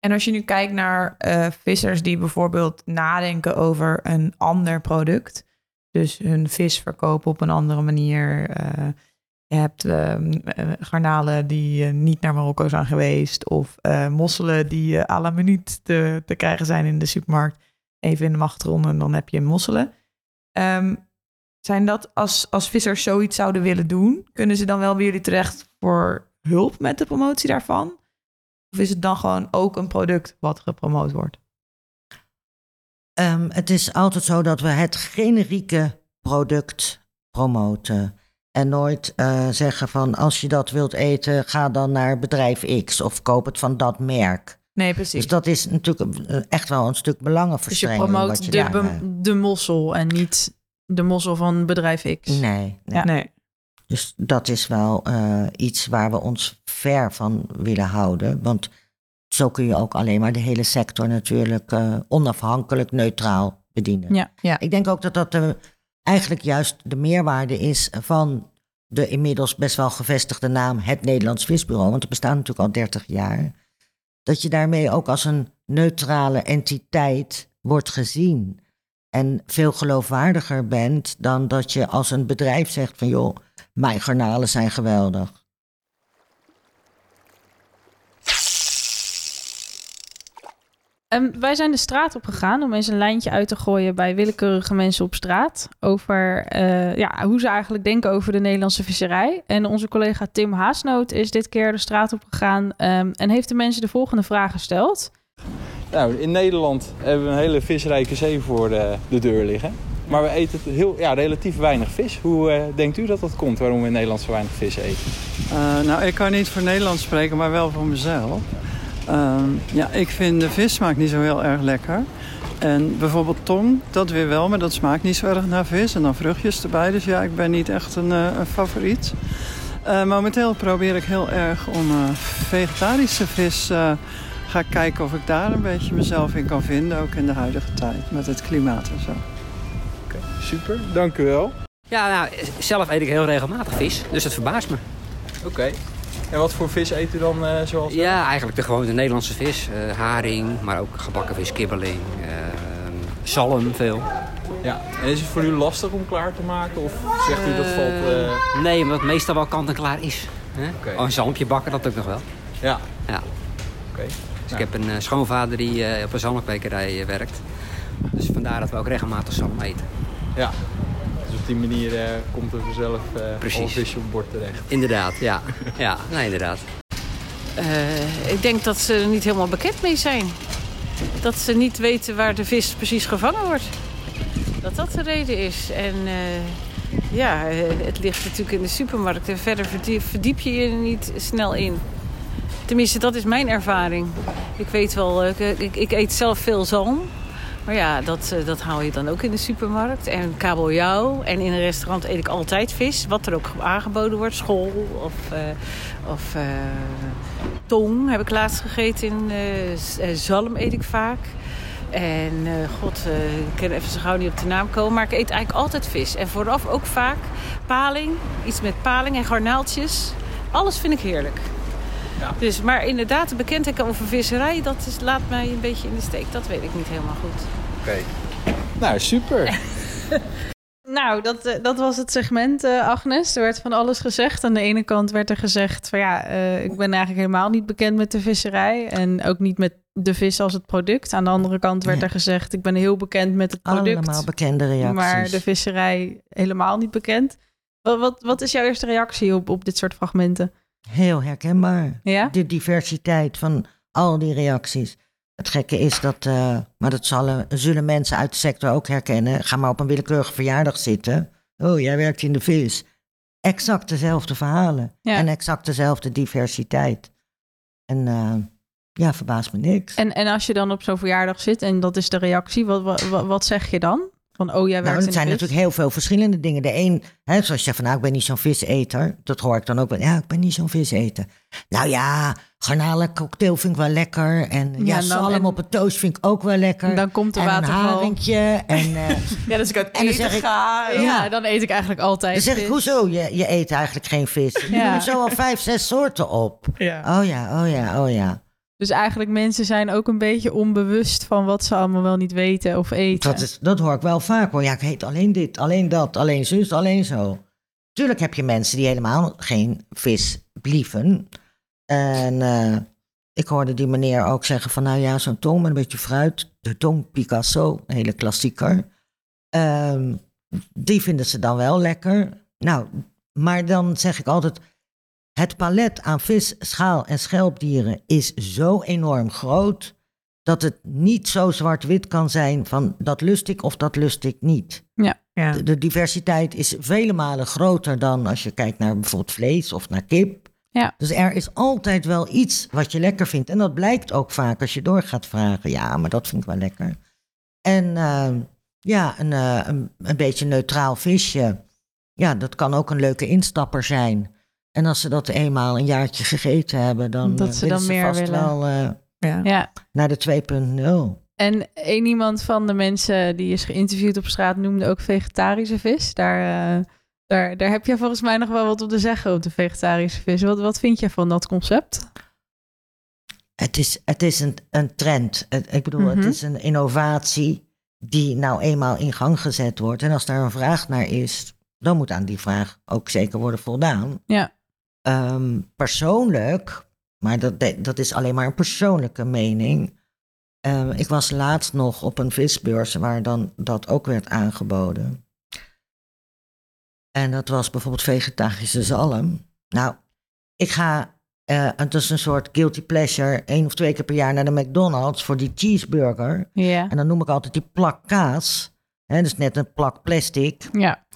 En als je nu kijkt naar eh, vissers die bijvoorbeeld nadenken over een ander product, dus hun vis verkopen op een andere manier. eh, je hebt ehm, eh, garnalen die niet naar Marokko zijn geweest, of mosselen die à la minuut te, te krijgen zijn in de supermarkt. Even in de machtron en dan heb je mosselen. Ehm, zijn dat als, als vissers zoiets zouden willen doen, kunnen ze dan wel bij jullie terecht voor hulp met de promotie daarvan? Of is het dan gewoon ook een product wat gepromoot wordt? Ehm, het is altijd zo dat we het generieke product promoten. En nooit eh, zeggen van als je dat wilt eten, ga dan naar bedrijf X of koop het van dat merk. Nee, precies. Dus dat is natuurlijk eh, echt wel een stuk Dus je belangenverstrengeling. promoot je de, daar, eh, de mossel en niet de mossel van bedrijf X. Nee, nee. Ja. Nee. Dus dat is wel eh, iets waar we ons ver van willen houden. Want zo kun je ook alleen maar de hele sector natuurlijk onafhankelijk, neutraal bedienen. Ja. Ja. Ik denk ook dat dat eigenlijk juist de meerwaarde is van de inmiddels best wel gevestigde naam het Nederlands Visbureau. Want het bestaat natuurlijk al 30 jaar. Dat je daarmee ook als een neutrale entiteit wordt gezien. En veel geloofwaardiger bent dan dat je als een bedrijf zegt van joh, mijn garnalen zijn geweldig. Ehm, wij zijn de straat op gegaan om eens een lijntje uit te gooien bij willekeurige mensen op straat. Over eh, ja, hoe ze eigenlijk denken over de Nederlandse visserij. En onze collega Tim Haasnoot is dit keer de straat op gegaan ehm, en heeft de mensen de volgende vraag gesteld. Nou, in Nederland hebben we een hele visrijke zee voor de, de deur liggen. Maar we eten heel, ja, relatief weinig vis. Hoe eh, denkt u dat dat komt, waarom we in Nederland zo weinig vis eten? Eh, nou, ik kan niet voor Nederland spreken, maar wel voor mezelf. Ehm, ja, ik vind de vissmaak niet zo heel erg lekker. En bijvoorbeeld tong, dat weer wel, maar dat smaakt niet zo erg naar vis. En dan vruchtjes erbij, dus ja, ik ben niet echt een, eh, een favoriet. Eh, momenteel probeer ik heel erg om eh, vegetarische vis... eh ga kijken of ik daar een beetje mezelf in kan vinden, ook in de huidige tijd, met het klimaat en zo. Oké, super, dank u wel. Ja, nou, zelf eet ik heel regelmatig vis, dus het verbaast me. Oké. En wat voor vis eet u dan eh, zoals... Ja, eigenlijk de gewone Nederlandse vis. eh, haring, maar ook gebakken vis, kibbeling, eh, zalm veel. Ja. En is het voor u lastig om klaar te maken? Of zegt u dat valt... Nee, omdat het meestal wel kant en klaar is. Oh, een zalmpje bakken, dat ook nog wel. Ja. Ja. Oké. Dus ik heb een schoonvader die op een zalmkwekerij werkt. Dus vandaar dat we ook regelmatig zalm eten. Ja. Op die manier eh, komt er vanzelf eh visje op het bord terecht. Inderdaad, ja. Ja, nee, inderdaad. Eh, ik denk dat ze er niet helemaal bekend mee zijn. Dat ze niet weten waar de vis precies gevangen wordt. Dat dat de reden is. En eh, ja, het ligt natuurlijk in de supermarkt. En verder verdiep, je je er niet snel in. Tenminste, dat is mijn ervaring. Ik weet wel, ik, ik, ik eet zelf veel zalm. Maar ja, dat, eh, dat haal je dan ook in de supermarkt. En kabeljauw. En in een restaurant eet ik altijd vis. Wat er ook aangeboden wordt. School of, eh, of eh, tong heb ik laatst gegeten. In, zalm eet ik vaak. En god, ik kan even zo gauw niet op de naam komen. Maar ik eet eigenlijk altijd vis. En vooraf ook vaak paling. Iets met paling en garnaaltjes. Alles vind ik heerlijk. Dus, maar inderdaad, de bekendheid over visserij, dat is, laat mij een beetje in de steek. Dat weet ik niet helemaal goed. Oké. Nou, super. Nou, dat, eh, dat was het segment, eh, Agnes. Er werd van alles gezegd. Aan de ene kant werd er gezegd van ja, eh, ik ben eigenlijk helemaal niet bekend met de visserij. En ook niet met de vis als het product. Aan de andere kant werd Ja. er gezegd, ik ben heel bekend met het product. Allemaal bekende reacties. maar de visserij helemaal niet bekend. Wat, wat, wat is jouw eerste reactie op, op dit soort fragmenten? Heel herkenbaar. Ja? De diversiteit van al die reacties. Het gekke is dat, eh, maar dat zullen, zullen mensen uit de sector ook herkennen. Ga maar op een willekeurige verjaardag zitten. Oh, jij werkt in de vis. Exact dezelfde verhalen. Ja. En exact dezelfde diversiteit. En eh, ja, verbaast me niks. En, en als je dan op zo'n verjaardag zit en dat is de reactie, wat- wat zeg je dan? Van, oh, jij werkt Nou, het zijn natuurlijk heel veel verschillende dingen. De een, hè, zoals je zegt van nou, ik ben niet zo'n viseter. Dat hoor ik dan ook wel. Ja, ik ben niet zo'n viseter. Nou ja, garnalencocktail vind ik wel lekker. En ja, Ja, dan- zalm en- op een toast vind ik ook wel lekker. Dan komt de en een. En eh, Ja, dus ik uit En dan eten ik- ga. Ja, dan eet ik eigenlijk altijd dan zeg ik, hoezo? Je, je eet eigenlijk geen vis. Je Ja. noemt zo al vijf, zes soorten op. Ja. Oh ja, oh ja, oh ja. Dus eigenlijk mensen zijn ook een beetje onbewust van wat ze allemaal wel niet weten of eten. Dat, is, dat hoor ik wel vaak hoor. Ja, ik heet alleen dit, alleen dat, alleen zus, alleen zo. Tuurlijk heb je mensen die helemaal geen vis blieven. En eh, ik hoorde die meneer ook zeggen van... nou ja, zo'n tong met een beetje fruit. De tong Picasso, hele klassieker. Ehm, die vinden ze dan wel lekker. Nou, maar dan zeg ik altijd... het palet aan vis, schaal en schelpdieren is zo enorm groot dat het niet zo zwart-wit kan zijn van dat lust ik of dat lust ik niet. Ja. De, de diversiteit is vele malen groter dan als je kijkt naar bijvoorbeeld vlees of naar kip. Ja. Dus er is altijd wel iets wat je lekker vindt. En dat blijkt ook vaak als je door gaat vragen. Ja, maar dat vind ik wel lekker. En eh, ja, een, eh, een, een beetje neutraal visje. Ja, dat kan ook een leuke instapper zijn. En als ze dat eenmaal een jaartje gegeten hebben, dan, Dat eh, ze willen dan ze meer vast willen. wel eh, Ja. Ja. naar de 2.0. En één iemand van de mensen die is geïnterviewd op straat noemde ook vegetarische vis. Daar, eh, daar, daar heb je volgens mij nog wel wat op te zeggen op de vegetarische vis. Wat, wat vind je van dat concept? Het is, het is een, een trend. Het- ik bedoel, Mhm. het is een innovatie die nou eenmaal in gang gezet wordt. En als daar een vraag naar is, dan moet aan die vraag ook zeker worden voldaan. Ja. Ehm, persoonlijk, maar dat, dat is alleen maar een persoonlijke mening. Ehm, ik was laatst nog op een visbeurs waar dan dat ook werd aangeboden. En dat was bijvoorbeeld vegetarische zalm. Nou, ik ga, eh, het is een soort guilty pleasure, één of twee keer per jaar naar de McDonald's voor die cheeseburger. Ja. En dan noem ik altijd die plak kaas. Hè, dus net een plak plastic. Ja,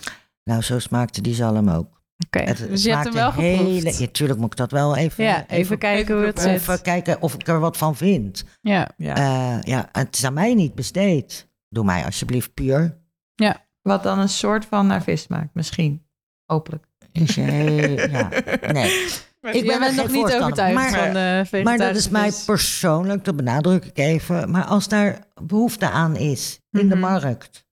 Nou, zo smaakte die zalm ook. Oké. Het Dus je hebt hem wel geproefd. hele, ja, tuurlijk moet ik dat wel even, ja, even, kijken hoe het zit. even kijken of ik er wat van vind. Ja, Ja. Eh, ja, het is aan mij niet besteed. Doe mij alsjeblieft puur. Wat dan een soort van naar vis maakt, misschien. Hopelijk. Is je heel- ja. Nee, ik ben er bent nog niet overtuigd Maar, van de vegetarische maar dat is mij persoonlijk, dat benadruk ik even. Maar als daar behoefte aan is in de Mhm. markt,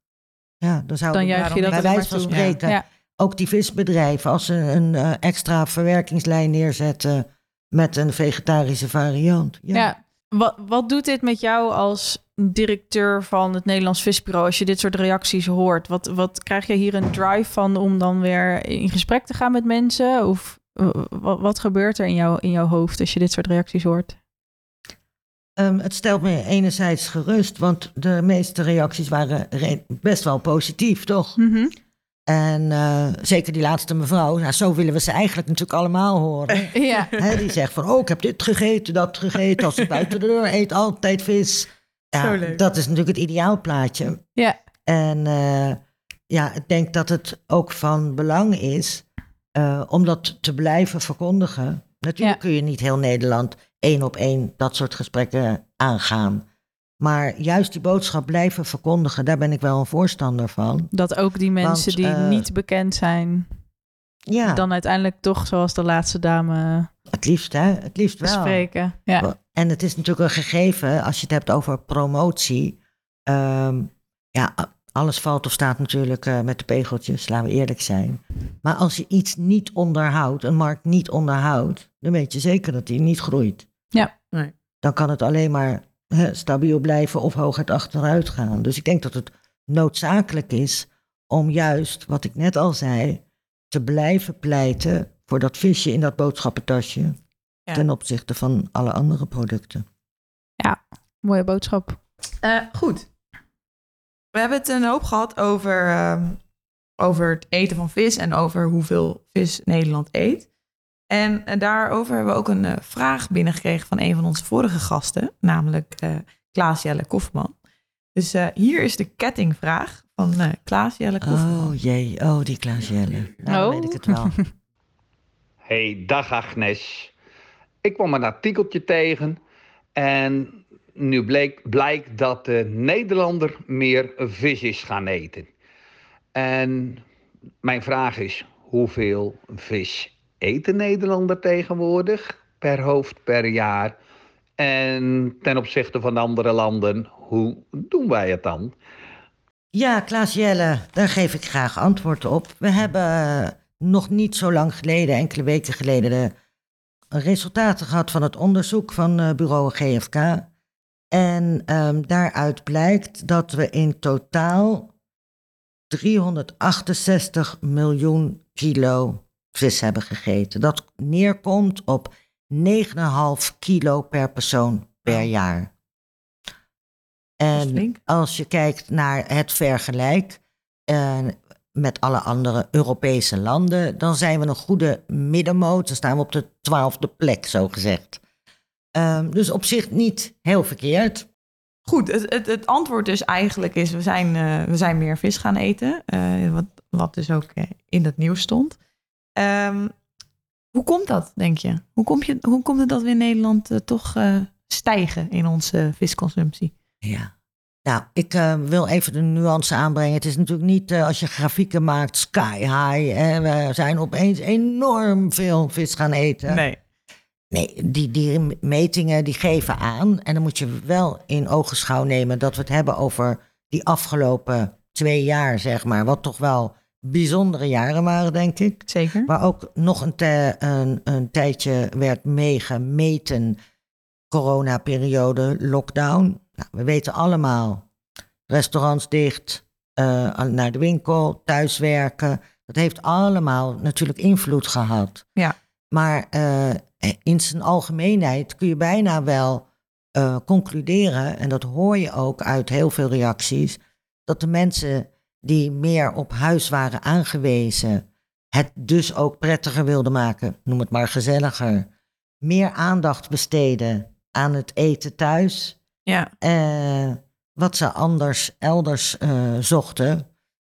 ja, dan zou Dan juich je dat bij wijze van spreken Ja. Ook die visbedrijven, als ze een eh, extra verwerkingslijn neerzetten met een vegetarische variant. Ja. Ja. Wat, wat doet dit met jou als directeur van het Nederlands Visbureau als je dit soort reacties hoort? Wat, wat krijg je hier een drive van om dan weer in gesprek te gaan met mensen? Of eh, wat, wat gebeurt er in, jou, in jouw hoofd als je dit soort reacties hoort? Ehm, het stelt me enerzijds gerust, want de meeste reacties waren re- best wel positief, toch? Mhm. En eh, zeker die laatste mevrouw, nou, zo willen we ze eigenlijk natuurlijk allemaal horen. Ja. Die zegt van, oh, ik heb dit gegeten, dat gegeten. Als ik buiten de deur eet, altijd vis. Ja, dat is natuurlijk het ideaalplaatje. Ja. En eh, ja, ik denk dat het ook van belang is eh, om dat te blijven verkondigen. Natuurlijk Ja. kun je niet heel Nederland één op één dat soort gesprekken aangaan. Maar juist die boodschap blijven verkondigen, daar ben ik wel een voorstander van. Dat ook die mensen Want, die eh, niet bekend zijn, Ja, dan uiteindelijk toch zoals de laatste dame het liefst hè, het liefst wel. bespreken. Ja. En het is natuurlijk een gegeven, als je het hebt over promotie. ehm, ja, alles valt of staat natuurlijk eh, met de pegeltjes, laten we eerlijk zijn. Maar als je iets niet onderhoudt, een markt niet onderhoudt, dan weet je zeker dat die niet groeit. Ja. Nee. Dan kan het alleen maar hè, stabiel blijven of hooguit achteruit gaan. Dus ik denk dat het noodzakelijk is om juist, wat ik net al zei, te blijven pleiten voor dat visje in dat boodschappentasje. Ja. Ten opzichte van alle andere producten. Mooie boodschap. Eh, goed. We hebben het een hoop gehad over, ehm, over het eten van vis en over hoeveel vis Nederland eet. En eh, daarover hebben we ook een eh, vraag binnengekregen van een van onze vorige gasten, namelijk eh Klaas Jelle Kofman. Dus eh, hier is de kettingvraag van eh Klaas Jelle Kofman. Oh jee, oh die Klaas Jelle. Nou, Oh. weet ik het wel. Hey, dag Agnes. Ik kwam een artikeltje tegen en nu bleek, blijkt dat de Nederlander meer vis is gaan eten. En mijn vraag is, hoeveel vis eet de Nederlander tegenwoordig per hoofd per jaar? En ten opzichte van andere landen, hoe doen wij het dan? Ja, Klaas Jelle, daar geef ik graag antwoord op. We hebben eh, nog niet zo lang geleden, enkele weken geleden, de resultaten gehad van het onderzoek van uh, bureau GFK. En um, daaruit blijkt dat we in totaal 368 miljoen kilo vis hebben gegeten. Dat neerkomt op 9,5 kilo per persoon per jaar. En als je kijkt naar het vergelijk uh, met alle andere Europese landen, dan zijn we een goede middenmoot. Dan staan we op de twaalfde plek, zo gezegd. Uh, dus op zich niet heel verkeerd. Goed, het, het, het antwoord dus eigenlijk is, we zijn, uh, we zijn meer vis gaan eten. Uh, wat, wat dus ook in het nieuws stond. Um, hoe komt dat, denk je? Hoe, kom je, hoe komt het dat we in Nederland toch stijgen in onze visconsumptie? Ja. Nou, ik uh, wil even de nuance aanbrengen. Het is natuurlijk niet uh, als je grafieken maakt sky high. Hè? We zijn opeens enorm veel vis gaan eten. Nee. Nee, die, die metingen die geven aan. En dan moet je wel in ogenschouw nemen dat we het hebben over die afgelopen twee jaar, zeg maar. Wat toch wel bijzondere jaren waren, denk ik. Zeker. Waar ook nog een, een, een tijdje werd meegemeten. Corona-periode, lockdown. Nou, we weten allemaal, restaurants dicht, uh, naar de winkel, thuiswerken. Dat heeft allemaal natuurlijk invloed gehad. Ja. Maar uh, in zijn algemeenheid kun je bijna wel uh, concluderen, en dat hoor je ook uit heel veel reacties, dat de mensen die meer op huis waren aangewezen, het dus ook prettiger wilden maken, noem het maar gezelliger, meer aandacht besteden aan het eten thuis ja. Uh, wat ze anders elders uh, zochten.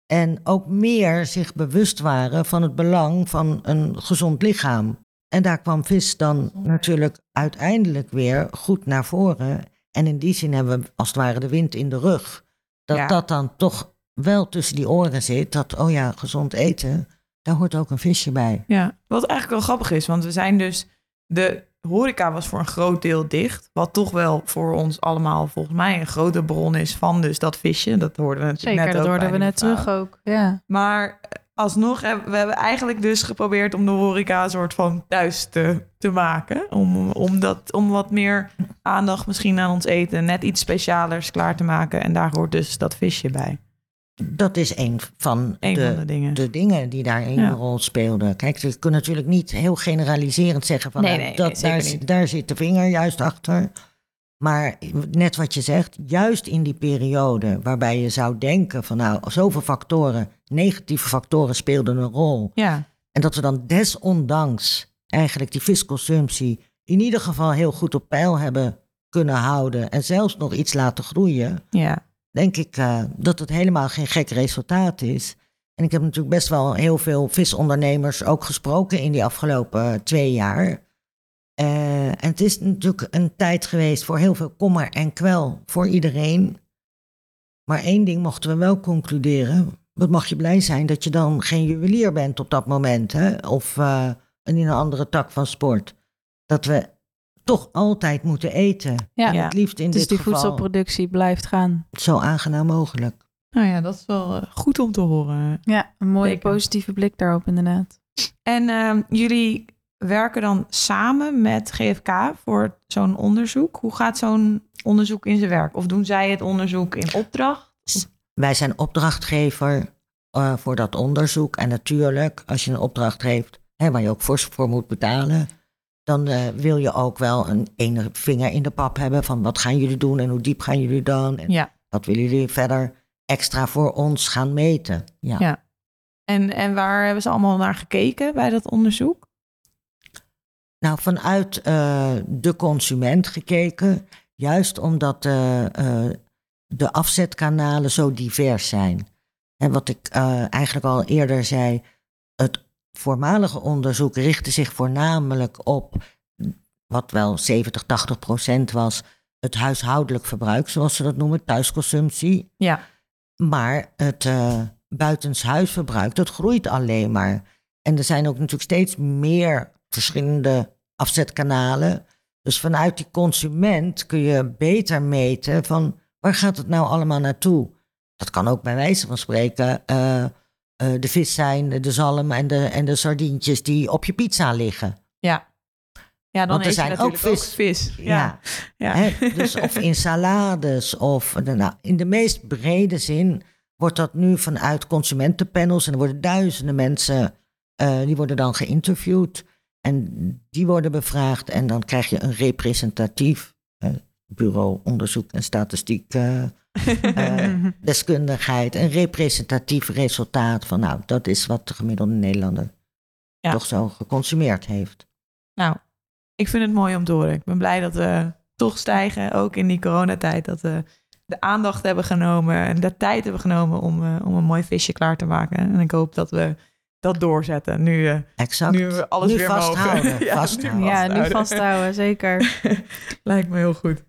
En ook meer zich bewust waren van het belang van een gezond lichaam. En daar kwam vis dan natuurlijk uiteindelijk weer goed naar voren. En in die zin hebben we als het ware de wind in de rug. Dat ja. dat dan toch wel tussen die oren zit. Dat, oh ja, gezond eten, daar hoort ook een visje bij. Ja, wat eigenlijk wel grappig is, want we zijn dus de horeca was voor een groot deel dicht. Wat toch wel voor ons allemaal volgens mij een grote bron is van dus dat visje. Dat hoorden we natuurlijk Zeker, net dat hoorden we net terug ook. Ja. Maar alsnog hebben we hebben eigenlijk dus geprobeerd om de horeca een soort van thuis te, te maken. Om, om, dat, om wat meer aandacht misschien aan ons eten, net iets specialers klaar te maken. En daar hoort dus dat visje bij. Dat is een van, Een de, van de dingen. de dingen die daarin Ja. een rol speelden. Kijk, je kunt natuurlijk niet heel generaliserend zeggen van Nee, nou, nee, dat, nee, daar, daar zit de vinger juist achter. Maar net wat je zegt, juist in die periode waarbij je zou denken van nou, zoveel factoren, negatieve factoren speelden een rol. Ja, En dat we dan desondanks eigenlijk die visconsumptie in ieder geval heel goed op peil hebben kunnen houden en zelfs nog iets laten groeien ja. Denk ik eh, dat het helemaal geen gek resultaat is. En ik heb natuurlijk best wel heel veel visondernemers ook gesproken in die afgelopen eh, twee jaar. Eh, en het is natuurlijk een tijd geweest voor heel veel kommer en kwel voor iedereen. Maar één ding mochten we wel concluderen. Wat mag je blij zijn dat je dan geen juwelier bent op dat moment. Hè? Of in een andere tak van sport. Dat we toch altijd moeten eten. Ja. En het liefst in Dus dit die geval voedselproductie blijft gaan. zo aangenaam mogelijk. Nou ja, dat is wel eh, goed om te horen. Ja, een mooie Zeker. positieve blik daarop inderdaad. En ehm, jullie werken dan samen met GFK voor zo'n onderzoek. Hoe gaat zo'n onderzoek in zijn werk? Of doen zij het onderzoek in opdracht? Wij zijn opdrachtgever eh, voor dat onderzoek. En natuurlijk, als je een opdracht geeft hè, waar je ook fors voor moet betalen, dan eh, wil je ook wel een ene vinger in de pap hebben van wat gaan jullie doen en hoe diep gaan jullie dan en Ja. wat willen jullie verder extra voor ons gaan meten. Ja. Ja. En, en waar hebben ze allemaal naar gekeken bij dat onderzoek? Nou, vanuit eh, de consument gekeken, juist omdat eh, de afzetkanalen zo divers zijn. En wat ik eigenlijk al eerder zei, het voormalige onderzoek richtte zich voornamelijk op wat wel 70, 80 procent was het huishoudelijk verbruik, zoals ze dat noemen, thuisconsumptie. Ja. Maar het uh, buitenshuisverbruik, dat groeit alleen maar. En er zijn ook natuurlijk steeds meer verschillende afzetkanalen. Dus vanuit die consument kun je beter meten van waar gaat het nou allemaal naartoe? Dat kan ook bij wijze van spreken uh, uh, de vis zijn, de zalm en de, en de sardientjes die op je pizza liggen. Ja. Ja, dan Want er eet je zijn ook vis. vis. Ja. Ja. Ja. Hè, dus of in salades of nou, in de meest brede zin wordt dat nu vanuit consumentenpanels en er worden duizenden mensen uh, die worden dan geïnterviewd en die worden bevraagd en dan krijg je een representatief uh, bureau onderzoek en statistiek uh, deskundigheid, een representatief resultaat van nou dat is wat de gemiddelde Nederlander Ja. toch zo geconsumeerd heeft. Nou, ik vind het mooi om te horen. Ik ben blij dat we toch stijgen, ook in die coronatijd. Dat we de aandacht hebben genomen en de tijd hebben genomen om, uh, om een mooi visje klaar te maken. En ik hoop dat we dat doorzetten. Nu, uh, exact. nu we alles Nu weer vasthouden, mogen. ja, vasthouden. Nu Ja, nu vasthouden, zeker. Lijkt me heel goed.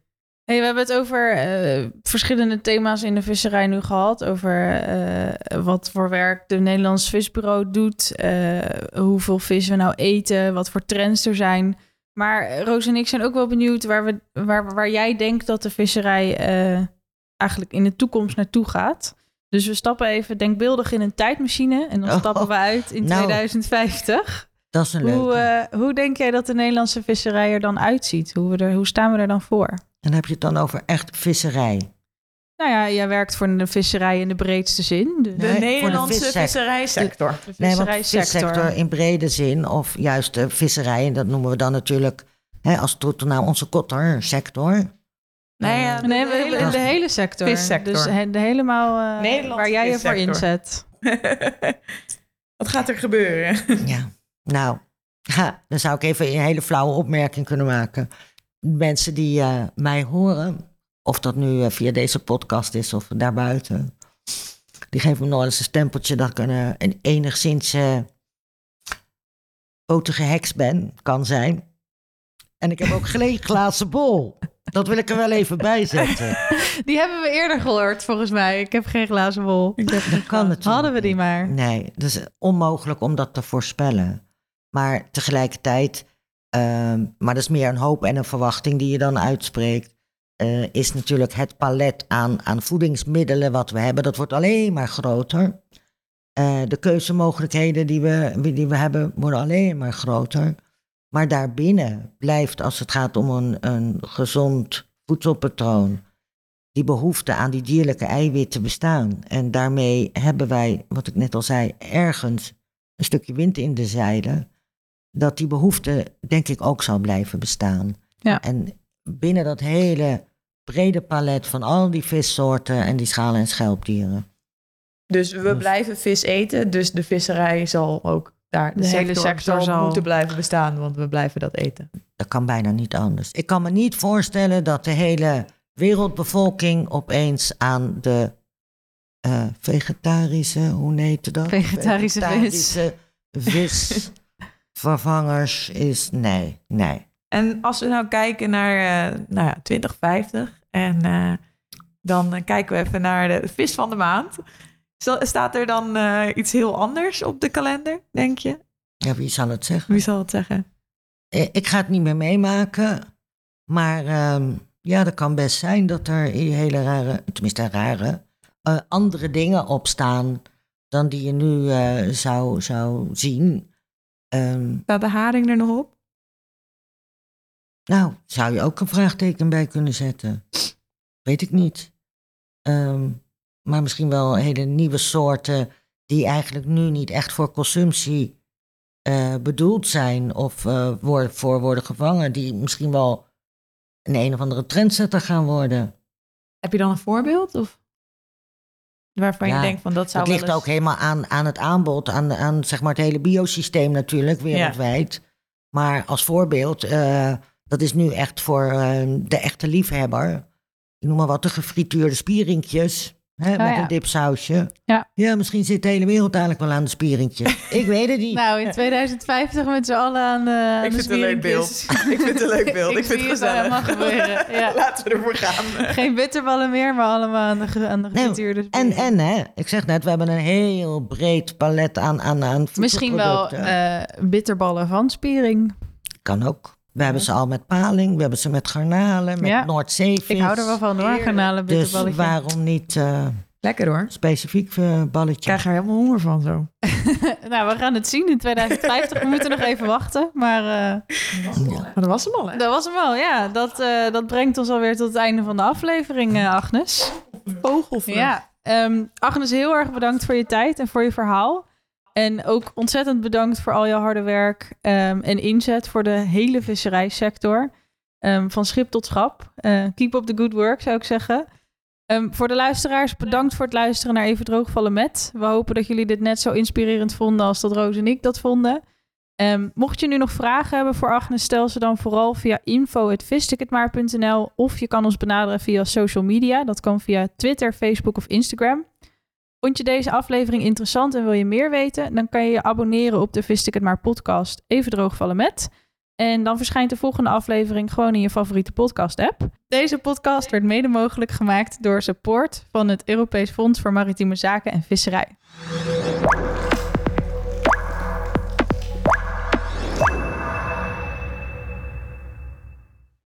Hey, we hebben het over uh, verschillende thema's in de visserij nu gehad. Over uh, wat voor werk de Nederlands Visbureau doet. Uh, hoeveel vis we nou eten. Wat voor trends er zijn. Maar Roos en ik zijn ook wel benieuwd waar, we, waar, waar jij denkt dat de visserij eigenlijk in de toekomst naartoe gaat. Dus we stappen even denkbeeldig in een tijdmachine. En dan Oh, stappen we uit in nou. 2050. Dat is een leuke. Hoe, hoe denk jij dat de Nederlandse visserij er dan uitziet? Hoe, we er, hoe staan we er dan voor? En dan heb je het dan over echt visserij. Nou ja, jij werkt voor de visserij in de breedste zin. De, De Nee, Nederlandse de visserijsector. de Nee, want visserijsector. vissector in brede zin, of juist de visserij, en dat noemen we dan natuurlijk hè, als tot naar onze kottersector. Nee, ja, de, Nee, we, hele- de, de hele sector. Vissector. Dus he- de helemaal uh, Nederlandse waar jij je voor inzet. Wat gaat er gebeuren? Ja, nou, ha, dan zou ik even een hele flauwe opmerking kunnen maken. Mensen die eh, mij horen, of dat nu eh, via deze podcast is of daarbuiten, die geven me nog eens een stempeltje dat ik een, eh, een enigszins uh, potige heks ben, kan zijn. En ik heb ook geen glazen bol. Dat wil ik er wel even bij zetten. Die hebben we eerder gehoord, volgens mij. Ik heb geen glazen bol. Ik heb Dat kan natuurlijk. Hadden we die maar. Nee, het is onmogelijk om dat te voorspellen. Maar tegelijkertijd, ehm, maar dat is meer een hoop en een verwachting die je dan uitspreekt, eh, is natuurlijk het palet aan, aan voedingsmiddelen wat we hebben, dat wordt alleen maar groter. Eh, de keuzemogelijkheden die we, die we hebben worden alleen maar groter. Maar daarbinnen blijft, als het gaat om een, een gezond voedselpatroon, die behoefte aan die dierlijke eiwitten bestaan. En daarmee hebben wij, wat ik net al zei, ergens een stukje wind in de zeilen. Dat die behoefte, denk ik, ook zal blijven bestaan. Ja. En binnen dat hele brede palet van al die vissoorten en die schalen- en schelpdieren. Dus we Dus- blijven vis eten, dus de visserij zal ook daar, de, De hele sector, sector zal, zal- moeten blijven bestaan, want we blijven dat eten. Dat kan bijna niet anders. Ik kan me niet voorstellen dat de hele wereldbevolking opeens aan de eh, vegetarische, hoe heet dat? Vegetarische vis. Vegetarische visvervangers is. Nee, nee. En als we nou kijken naar eh, nou ja, 2050 en eh, dan eh, kijken we even naar de vis van de maand. Staat er dan iets heel anders op de kalender, denk je? Ja, wie zal het zeggen? Wie zal het zeggen? Ik ga het niet meer meemaken. Maar ehm, ja, dat kan best zijn dat er hele rare, tenminste rare, andere dingen op staan dan die je nu zou, zou zien. Ehm, Staat de haring er nog op? nou, zou je ook een vraagteken bij kunnen zetten? Weet ik niet. Ehm, maar misschien wel hele nieuwe soorten die eigenlijk nu niet echt voor consumptie eh, bedoeld zijn of eh, voor, voor worden gevangen, die misschien wel een een of andere trendsetter gaan worden. Heb je dan een voorbeeld? Of waarvan Ja, je denkt van dat zou Dat ligt eens- ook helemaal aan, aan het aanbod, aan, aan zeg maar het hele biosysteem natuurlijk, wereldwijd. Maar als voorbeeld, eh, dat is nu echt voor eh, de echte liefhebber. Ik noem maar wat, de gefrituurde spierinkjes. Hè, Oh, met ja. een dipsausje. Ja. ja, misschien zit de hele wereld eigenlijk wel aan de spieringtje. Ik weet het niet. Nou, in 2050 met z'n allen aan de Ik de vind het een leuk beeld. Ik vind het een leuk beeld. Ik, Ik vind zie het gezellig. helemaal gebeuren, ja. Laten we ervoor gaan. Geen bitterballen meer, maar allemaal aan de, aan de Nee, en, en hè, ik zeg net, we hebben een heel breed palet aan, aan, aan Misschien wel eh, bitterballen van spiering. Kan ook. We hebben ze al met paling, we hebben ze met garnalen, met Ja. Noordzeevis. Ik hou er wel van hoor, garnalen Dus waarom niet eh, Lekker hoor. specifiek eh, balletje? Ik krijg er helemaal honger van zo. nou, we gaan het zien in 2050. We moeten nog even wachten. Maar eh, Maar dat was hem al hè? dat was hem al, ja. Dat, eh, dat brengt ons alweer tot het einde van de aflevering, Agnes. Vogelvlucht. Ja, ehm, Agnes, heel erg bedankt voor je tijd en voor je verhaal. En ook ontzettend bedankt voor al je harde werk ehm, en inzet voor de hele visserijsector. Ehm, van schip tot schap. Eh, keep up the good work, zou ik zeggen. Ehm, voor de luisteraars, bedankt voor het luisteren naar Even Droogvallen Met. We hopen dat jullie dit net zo inspirerend vonden als dat Roos en ik dat vonden. Mocht je nu nog vragen hebben voor Agnes, stel ze dan vooral via info.visticketmaar.nl of je kan ons benaderen via social media. Dat kan via Twitter, Facebook of Instagram. Vond je deze aflevering interessant en wil je meer weten? Dan kan je je abonneren op de Vist ik het maar podcast Even Droogvallen Met. En dan verschijnt de volgende aflevering gewoon in je favoriete podcast app. Deze podcast werd mede mogelijk gemaakt door support van het Europees Fonds voor Maritieme Zaken en Visserij.